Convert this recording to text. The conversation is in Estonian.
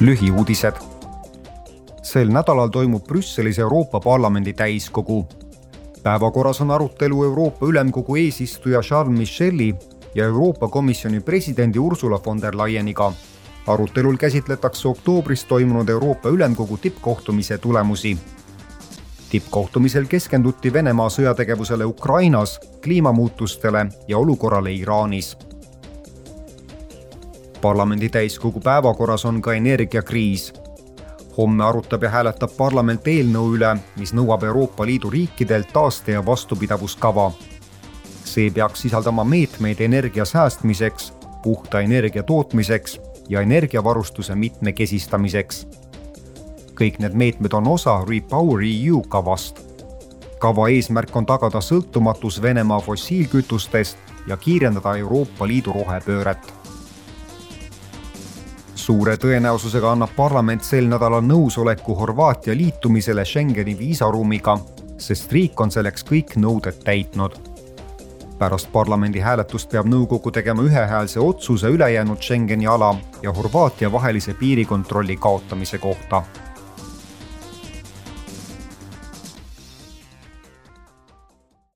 lühiuudised. sel nädalal toimub Brüsselis Euroopa Parlamendi täiskogu. päevakorras on arutelu Euroopa Ülemkogu eesistuja Charles Micheli ja Euroopa Komisjoni presidendi Ursula von der Leyeniga. arutelul käsitletakse oktoobris toimunud Euroopa Ülemkogu tippkohtumise tulemusi tippkohtumisel keskenduti Venemaa sõjategevusele Ukrainas, kliimamuutustele ja olukorrale Iraanis parlamendi täiskogu päevakorras on ka energiakriis. homme arutab ja hääletab parlament eelnõu üle, mis nõuab Euroopa Liidu riikidelt taaste- ja vastupidavuskava. see peaks sisaldama meetmeid energia säästmiseks, puhta energia tootmiseks ja energiavarustuse mitmekesistamiseks. kõik need meetmed on osa Repower EU kavast. kava eesmärk on tagada sõltumatus Venemaa fossiilkütustest ja kiirendada Euroopa Liidu rohepööret suure tõenäosusega annab parlament sel nädalal nõusoleku Horvaatia liitumisele Schengeni viisaruumiga, sest riik on selleks kõik nõuded täitnud. pärast parlamendi hääletust peab nõukogu tegema ühehäälse otsuse ülejäänud Schengeni ala ja Horvaatia vahelise piirikontrolli kaotamise kohta